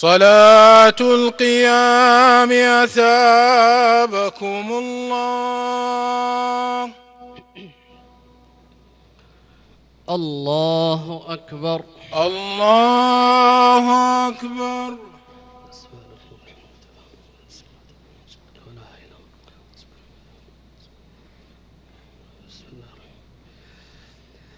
صلاة القيام أثابكم الله. الله أكبر. الله أكبر.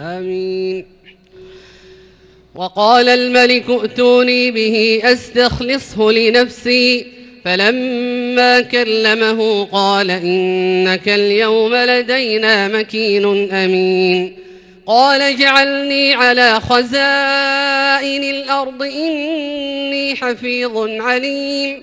آمين. وقال الملك ائتوني به أستخلصه لنفسي. فلما كلمه قال إنك اليوم لدينا مكين أمين. قال اجعلني على خزائن الأرض إني حفيظ عليم.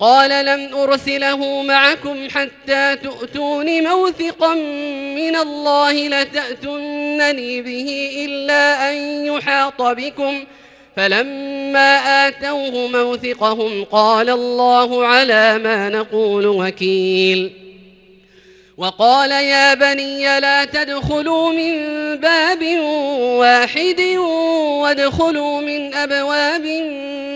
قال لم أرسله معكم حتى تؤتون موثقا من الله لتأتنني به إلا أن يحاط بكم. فلما آتوه موثقهم قال الله على ما نقول وكيل. وقال يا بني لا تدخلوا من باب واحد وادخلوا من أبواب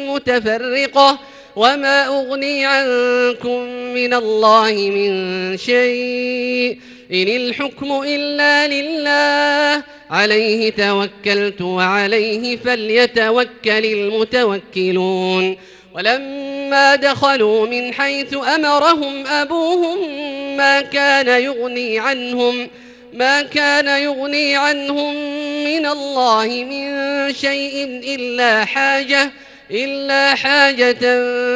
متفرقة. وما أغني عنكم من الله من شيء إن الحكم إلا لله عليه توكلت وعليه فليتوكل المتوكلون ولما دخلوا من حيث أمرهم أبوهم ما كان يغني عنهم ما كان يغني عنهم من الله من شيء إلا حاجة إلا حاجة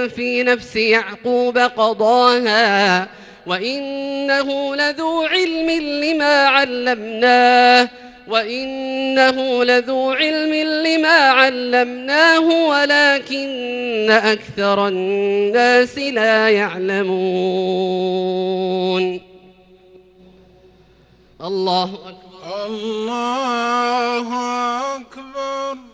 في نفس يعقوب قضاها وإنه لذو علم لما علمناه وإنه لذو علم لما علمناه ولكن أكثر الناس لا يعلمون. الله أكبر. الله أكبر.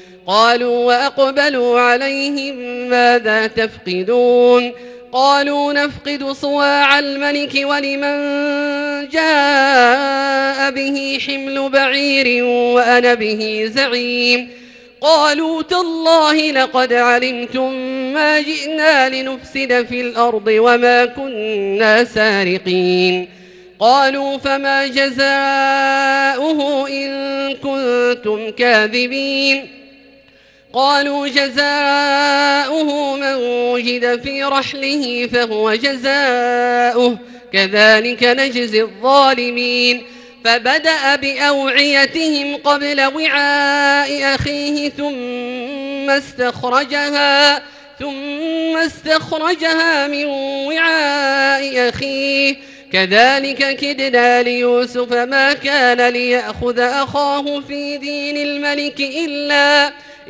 قالوا وأقبلوا عليهم ماذا تفقدون قالوا نفقد صواع الملك ولمن جاء به حمل بعير وأنا به زعيم قالوا تالله لقد علمتم ما جئنا لنفسد في الأرض وما كنا سارقين قالوا فما جزاؤه إن كنتم كاذبين قالوا جزاؤه من وجد في رحله فهو جزاؤه. كذلك نجزي الظالمين. فبدأ بأوعيتهم قبل وعاء أخيه ثم استخرجها ثم استخرجها من وعاء أخيه. كذلك كدنا ليوسف ما كان ليأخذ أخاه في دين الملك إلا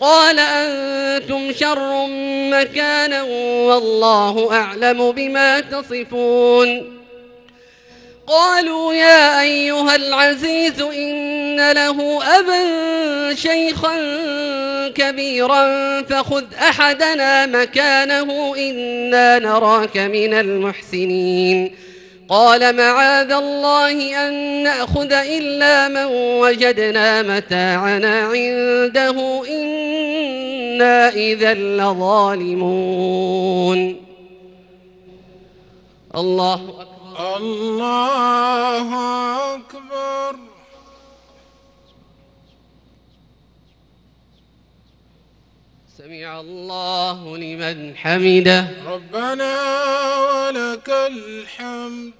قال أنتم شر مكانا والله أعلم بما تصفون. قالوا يا أيها العزيز إن له أبا شيخا كبيرا فخذ أحدنا مكانه إنا نراك من المحسنين. قال معاذ الله أن نأخذ إلا من وجدنا متاعنا عنده إنا إذا لظالمون. الله أكبر. الله أكبر. سمع الله لمن حمده. ربنا ولك الحمد.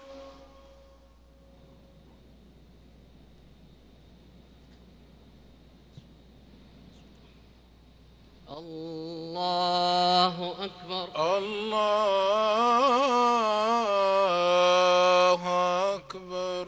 الله أكبر. الله أكبر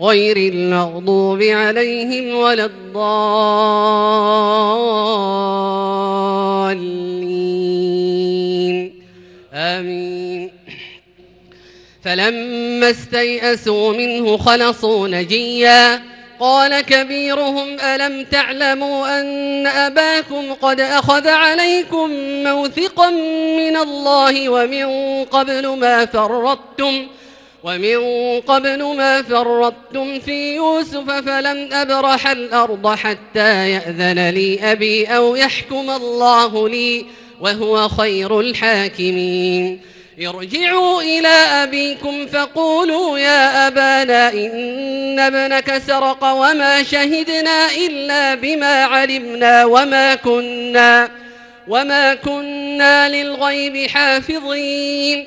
غير المغضوب عليهم ولا الضالين. آمين. فلما استيئسوا منه خلصوا نجيا. قال كبيرهم ألم تعلموا أن أباكم قد أخذ عليكم موثقا من الله ومن قبل ما فرطتم؟ ومن قبل ما فرطتم في يوسف فلن أبرح الأرض حتى يأذن لي أبي أو يحكم الله لي وهو خير الحاكمين. ارجعوا إلى أبيكم فقولوا يا أبانا إن ابنك سرق وما شهدنا إلا بما علمنا وما كنا وما كنا للغيب حافظين.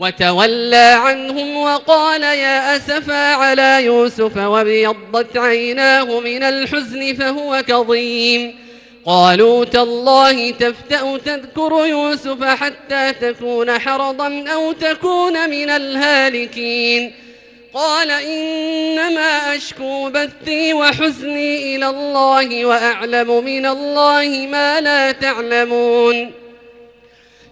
وتولى عنهم وقال يا أسفا على يوسف وابيضت عيناه من الحزن فهو كظيم. قالوا تالله تفتأ تذكر يوسف حتى تكون حرضا أو تكون من الهالكين. قال إنما أشكو بثي وحزني إلى الله وأعلم من الله ما لا تعلمون.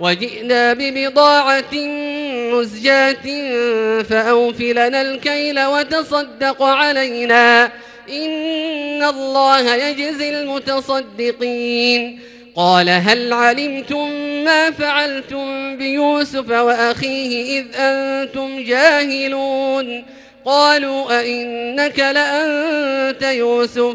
وجئنا ببضاعة مزجاة فأوف لنا الكيل وتصدق علينا. إن الله يجزي المتصدقين. قال هل علمتم ما فعلتم بيوسف وأخيه إذ أنتم جاهلون؟ قالوا أئنك لأنت يوسف.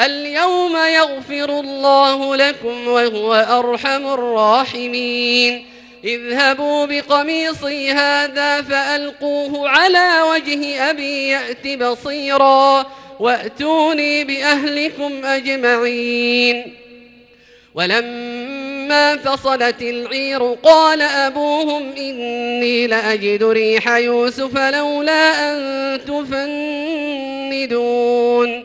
اليوم يغفر الله لكم وهو أرحم الراحمين. اذهبوا بقميصي هذا فألقوه على وجه أبي يأت بصيرا وأتوني بأهلكم أجمعين. ولما فصلت العير قال أبوهم إني لأجد ريح يوسف لولا أن تفندون.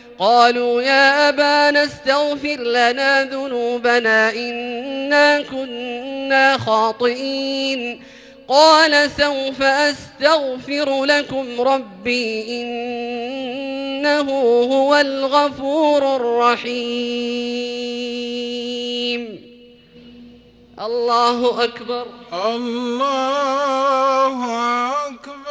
قالوا يا أبانا استغفر لنا ذنوبنا إنا كنا خاطئين. قال سوف أستغفر لكم ربي إنه هو الغفور الرحيم. الله أكبر. الله أكبر.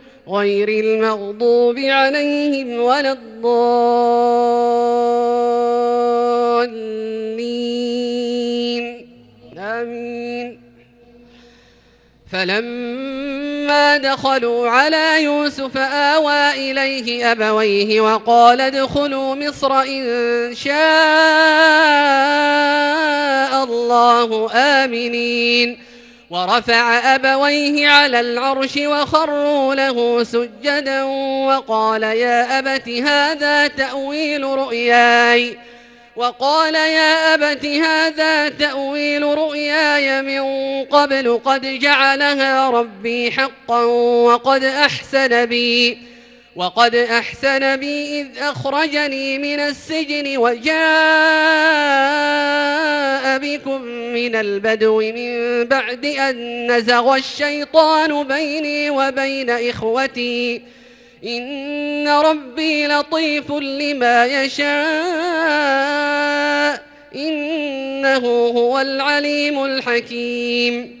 غير المغضوب عليهم ولا الضالين. آمين. فلما دخلوا على يوسف آوى إليه أبويه وقال ادخلوا مصر إن شاء الله آمنين. ورفع أبويه على العرش وخروا له سجدا وقال يا أبت هذا تأويل رؤياي وقال يا أبت هذا تأويل رؤياي من قبل قد جعلها ربي حقا وقد أحسن بي وقد أحسن بي إذ أخرجني من السجن وجاء بكم من البدو من بعد أن نزغ الشيطان بيني وبين إخوتي. إن ربي لطيف لما يشاء. إنه هو العليم الحكيم.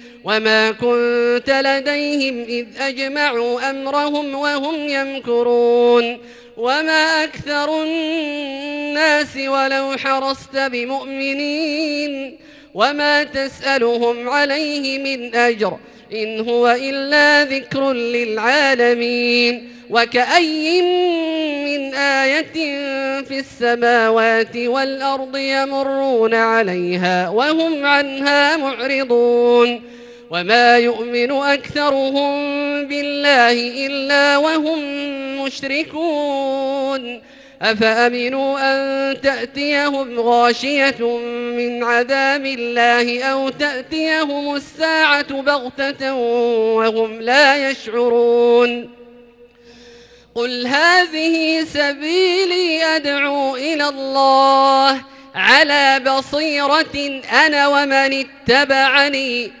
وما كنت لديهم إذ أجمعوا أمرهم وهم يمكرون وما أكثر الناس ولو حرصت بمؤمنين وما تسألهم عليه من أجر إن هو إلا ذكر للعالمين وكأي من آية في السماوات والأرض يمرون عليها وهم عنها معرضون وما يؤمن أكثرهم بالله إلا وهم مشركون أفأمنوا أن تأتيهم غاشية من عذاب الله أو تأتيهم الساعة بغتة وهم لا يشعرون قل هذه سبيلي أدعو إلى الله على بصيرة أنا ومن اتبعني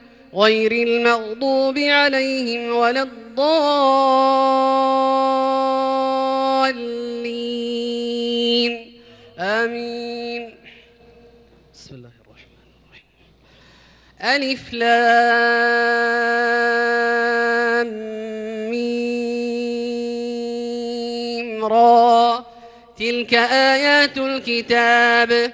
غير المغضوب عليهم ولا الضالين. آمين. بسم الله الرحمن الرحيم. ألف لام ميم را. تلك آيات الكتاب.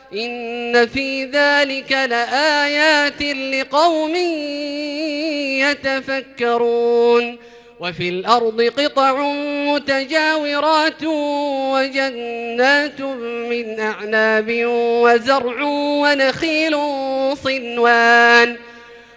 إن في ذلك لآيات لقوم يتفكرون وفي الأرض قطع متجاورات وجنات من أعناب وزرع ونخيل صنوان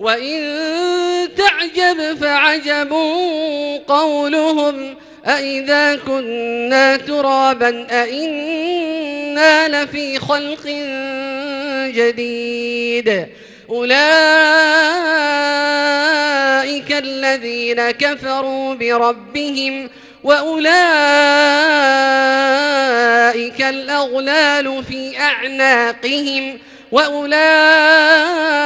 وإن تعجب فعجب قولهم أإذا كنا ترابا أإنا لفي خلق جديد أولئك الذين كفروا بربهم وأولئك الأغلال في أعناقهم وأولئك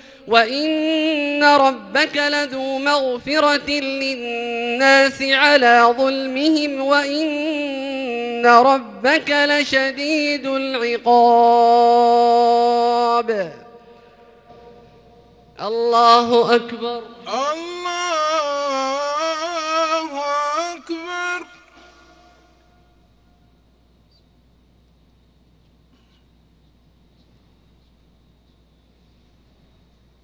وإن ربك لذو مغفرة للناس على ظلمهم وإن ربك لشديد العقاب. الله أكبر الله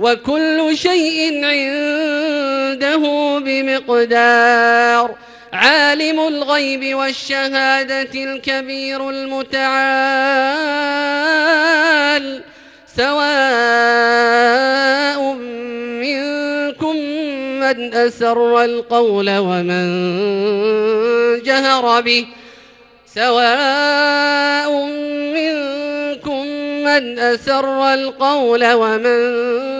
وكل شيء عنده بمقدار. عالم الغيب والشهادة الكبير المتعال. سواء منكم من أسر القول ومن جهر به. سواء منكم من أسر القول ومن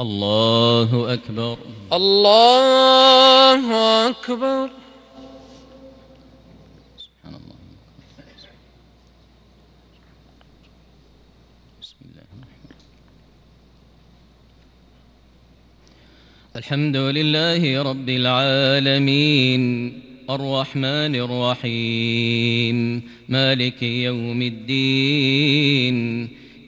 الله أكبر. الله أكبر. سبحان الله. بسم الله الرحمن الرحيم. الحمد لله رب العالمين. الرحمن الرحيم. مالك يوم الدين.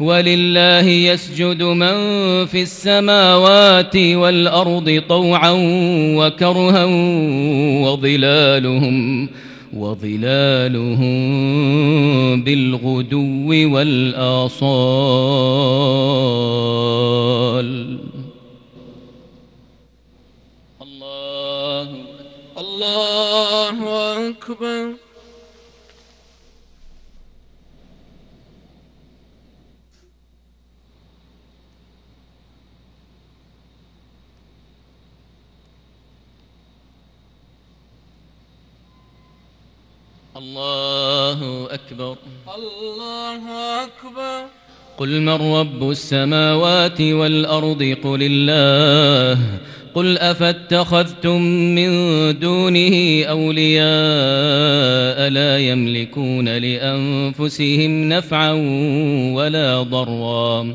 ولله يسجد من في السماوات والأرض طوعا وكرها وظلالهم وظلالهم بالغدو والآصال. الله الله أكبر. الله أكبر. الله أكبر. قل من رب السماوات والأرض؟ قل الله. قل أفاتخذتم من دونه أولياء لا يملكون لأنفسهم نفعا ولا ضرا.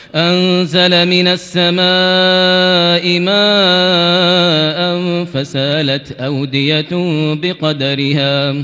أنزل من السماء ماء فسالت أودية بقدرها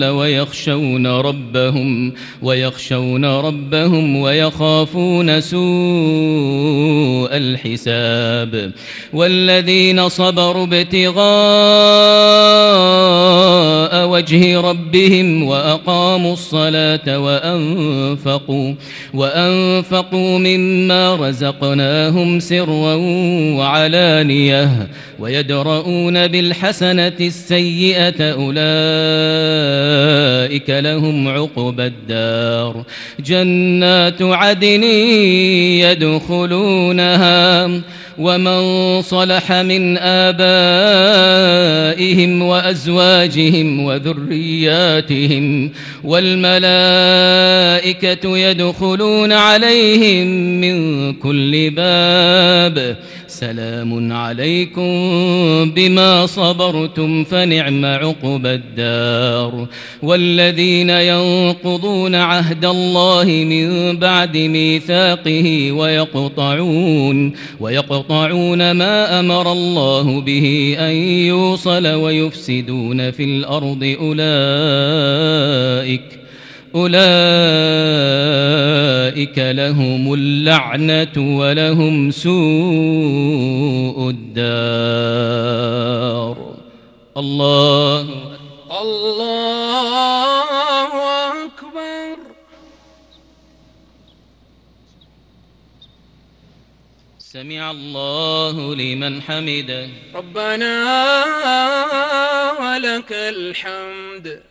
ويخشون ربهم ويخشون ربهم ويخافون سوء الحساب. والذين صبروا ابتغاء وجه ربهم وأقاموا الصلاة وأنفقوا وأنفقوا مما رزقناهم سرا وعلانية ويدرؤون بالحسنة السيئة أولئك لهم عقبى الدار. جنات عدن يدخلونها ومن صلح من آبائهم وأزواجهم وذرياتهم والملائكة يدخلون عليهم من كل باب. سلام عليكم بما صبرتم فنعم عقبى الدار. والذين ينقضون عهد الله من بعد ميثاقه ويقطعون ويقطعون ما أمر الله به أن يوصل ويفسدون في الأرض أولئك أولئك لهم اللعنة ولهم سوء الدار. الله الله أكبر. سمع الله لمن حمده. ربنا ولك الحمد.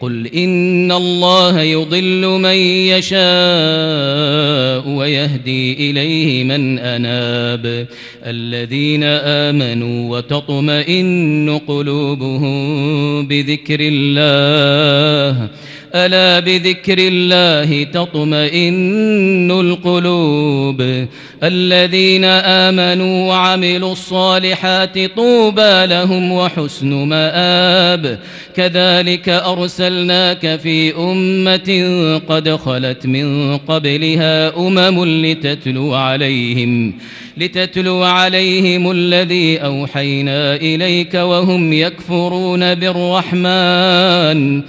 قل إن الله يضل من يشاء ويهدي إليه من أناب الذين آمنوا وتطمئن قلوبهم بذكر الله ألا بذكر الله تطمئن القلوب؟ الذين آمنوا وعملوا الصالحات طوبى لهم وحسن مآب. كذلك أرسلناك في أمة قد خلت من قبلها أمم لتتلو عليهم لتتلو عليهم الذي أوحينا إليك وهم يكفرون بالرحمن.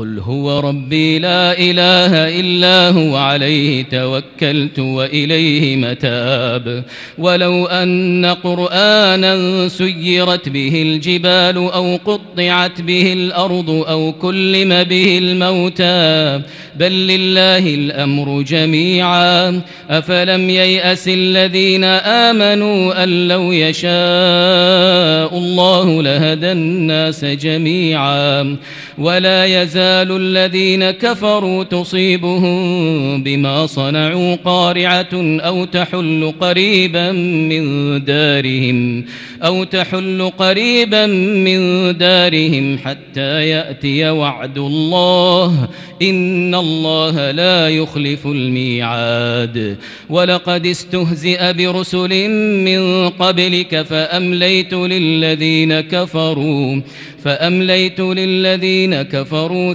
قل هو ربي لا إله إلا هو عليه توكلت وإليه متاب. ولو أن قرآنا سيرت به الجبال أو قطعت به الأرض أو كلم به الموتى. بل لله الأمر جميعا. أفلم ييأس الذين آمنوا أن لو يشاء الله لهدى الناس جميعا. ولا يزال الذين كفروا تصيبهم بما صنعوا قارعة أو تحل قريبا من دارهم أو تحل قريبا من دارهم حتى يأتي وعد الله إن الله لا يخلف الميعاد. ولقد استهزئ برسل من قبلك فأمليت للذين كفروا فأمليت للذين كفروا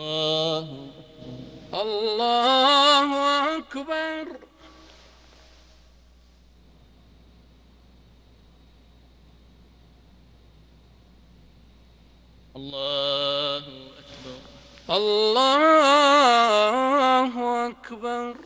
الله. أكبر. الله أكبر. الله أكبر.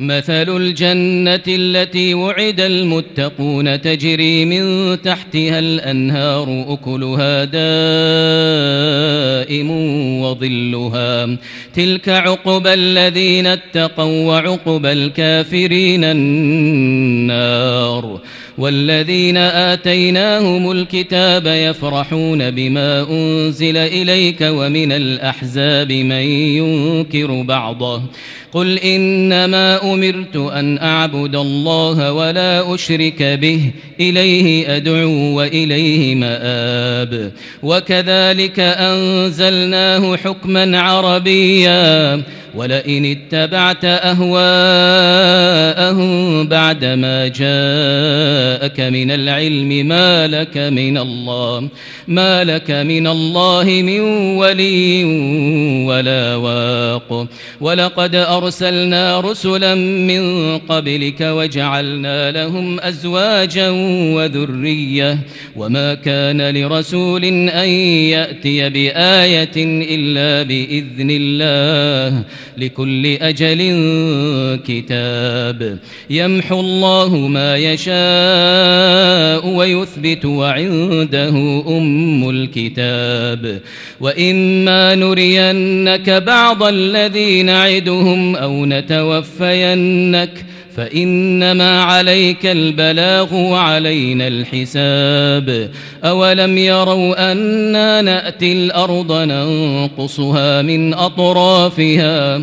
مثل الجنة التي وعد المتقون تجري من تحتها الأنهار أكلها دائم وظلها. تلك عقبى الذين اتقوا وعقبى الكافرين النار. والذين آتيناهم الكتاب يفرحون بما أنزل إليك ومن الأحزاب من ينكر بعضه. قل إنما أمرت أن أعبد الله ولا أشرك به إليه أدعو وإليه مآب. وكذلك أنزلناه حكما عربيا. ولئن اتبعت أهواءهم بعدما جاءك من العلم ما لك من الله ما لك من الله من ولي ولا واق. ولقد أرسلنا رسلا من قبلك وجعلنا لهم أزواجا وذرية. وما كان لرسول أن يأتي بآية إلا بإذن الله لكل أجل كتاب. يمحو الله ما يشاء ويثبت وعنده أم الكتاب. وإما نرينك بعض الذي نعدهم أو نتوفينك فإنما عليك البلاغ وعلينا الحساب. أولم يروا أنا نأتي الأرض ننقصها من أطرافها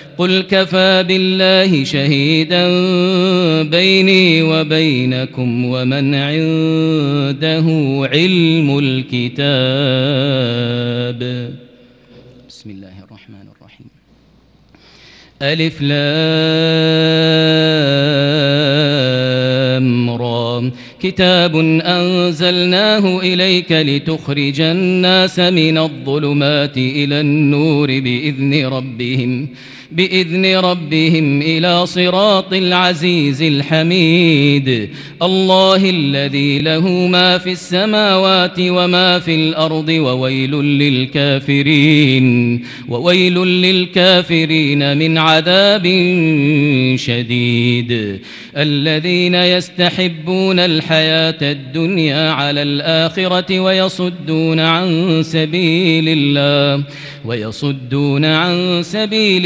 قل كفى بالله شهيدا بيني وبينكم ومن عنده علم الكتاب. بسم الله الرحمن الرحيم. ألف لام را كتاب أنزلناه إليك لتخرج الناس من الظلمات إلى النور بإذن ربهم. بإذن ربهم إلى صراط العزيز الحميد. الله الذي له ما في السماوات وما في الأرض وويل للكافرين وويل للكافرين من عذاب شديد. الذين يستحبون الحياة الدنيا على الآخرة ويصدون عن سبيل الله ويصدون عن سبيل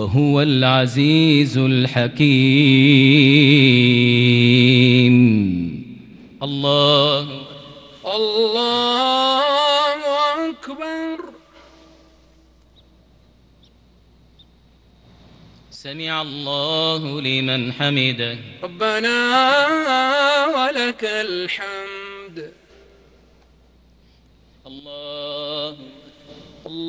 وهو العزيز الحكيم. الله الله أكبر. سمع الله لمن حمده. ربنا ولك الحمد. الله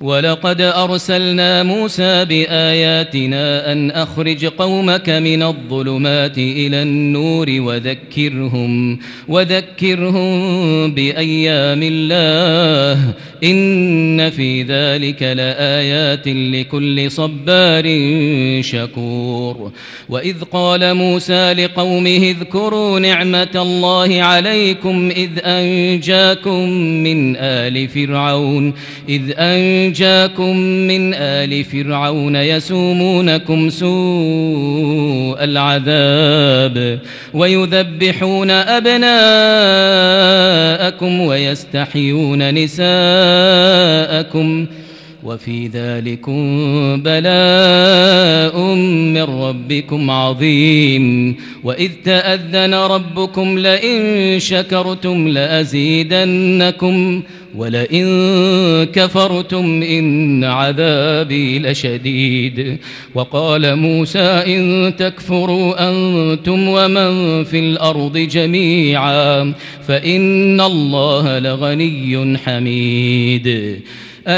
ولقد أرسلنا موسى بآياتنا أن أخرج قومك من الظلمات إلى النور وذكرهم وذكرهم بأيام الله. إن في ذلك لآيات لكل صبار شكور. وإذ قال موسى لقومه اذكروا نعمة الله عليكم إذ أنجاكم من آل فرعون إذ أنجاكم من آل فرعون يسومونكم سوء العذاب ويذبحون أبناءكم ويستحيون نساءكم وفي ذلكم بلاء من ربكم عظيم. وإذ تأذن ربكم لئن شكرتم لأزيدنكم ولئن كفرتم إن عذابي لشديد. وقال موسى إن تكفروا أنتم ومن في الأرض جميعا فإن الله لغني حميد.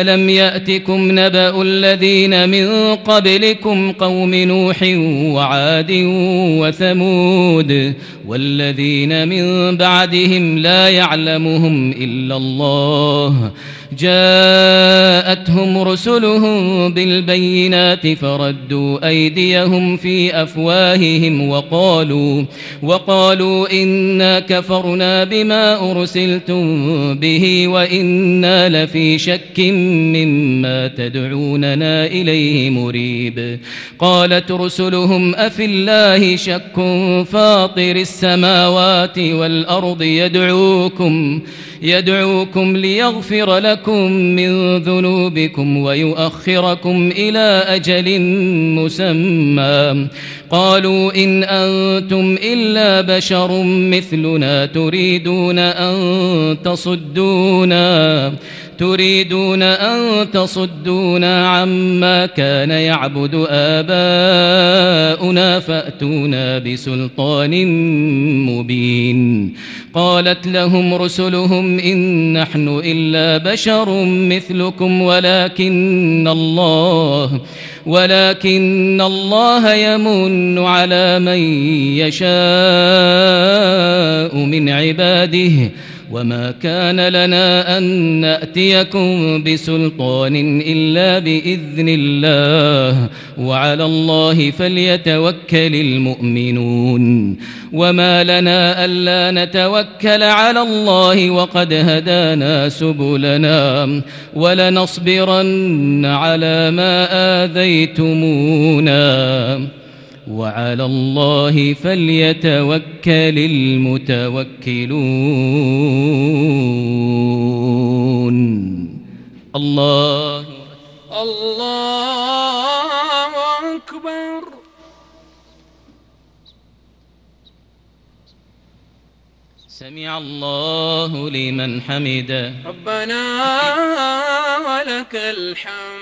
ألم يأتكم نبأ الذين من قبلكم قوم نوح وعاد وثمود والذين من بعدهم لا يعلمهم إلا الله جاءتهم رسلهم بالبينات فردوا أيديهم في أفواههم وقالوا وقالوا إنا كفرنا بما أرسلتم به وإنا لفي شك مما تدعوننا إليه مريب. قالت رسلهم أفي الله شك فاطر السماوات والأرض يدعوكم يدعوكم ليغفر لكم من ذنوبكم ويؤخركم إلى أجل مسمى. قالوا إن أنتم إلا بشر مثلنا تريدون أن تصدونا تريدون أن تصدونا عما كان يعبد آباؤنا فأتونا بسلطان مبين. قالت لهم رسلهم إن نحن إلا بشر مثلكم ولكن الله ولكن الله يمن على من يشاء من عباده وما كان لنا أن نأتيكم بسلطان إلا بإذن الله وعلى الله فليتوكل المؤمنون وما لنا ألا نتوكل على الله وقد هدانا سبلنا ولنصبرن على ما آذيتمونا وعلى الله فليتوكل المتوكلون. الله الله أكبر. سمع الله لمن حمده. ربنا ولك الحمد.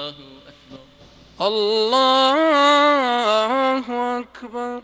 الله أكبر.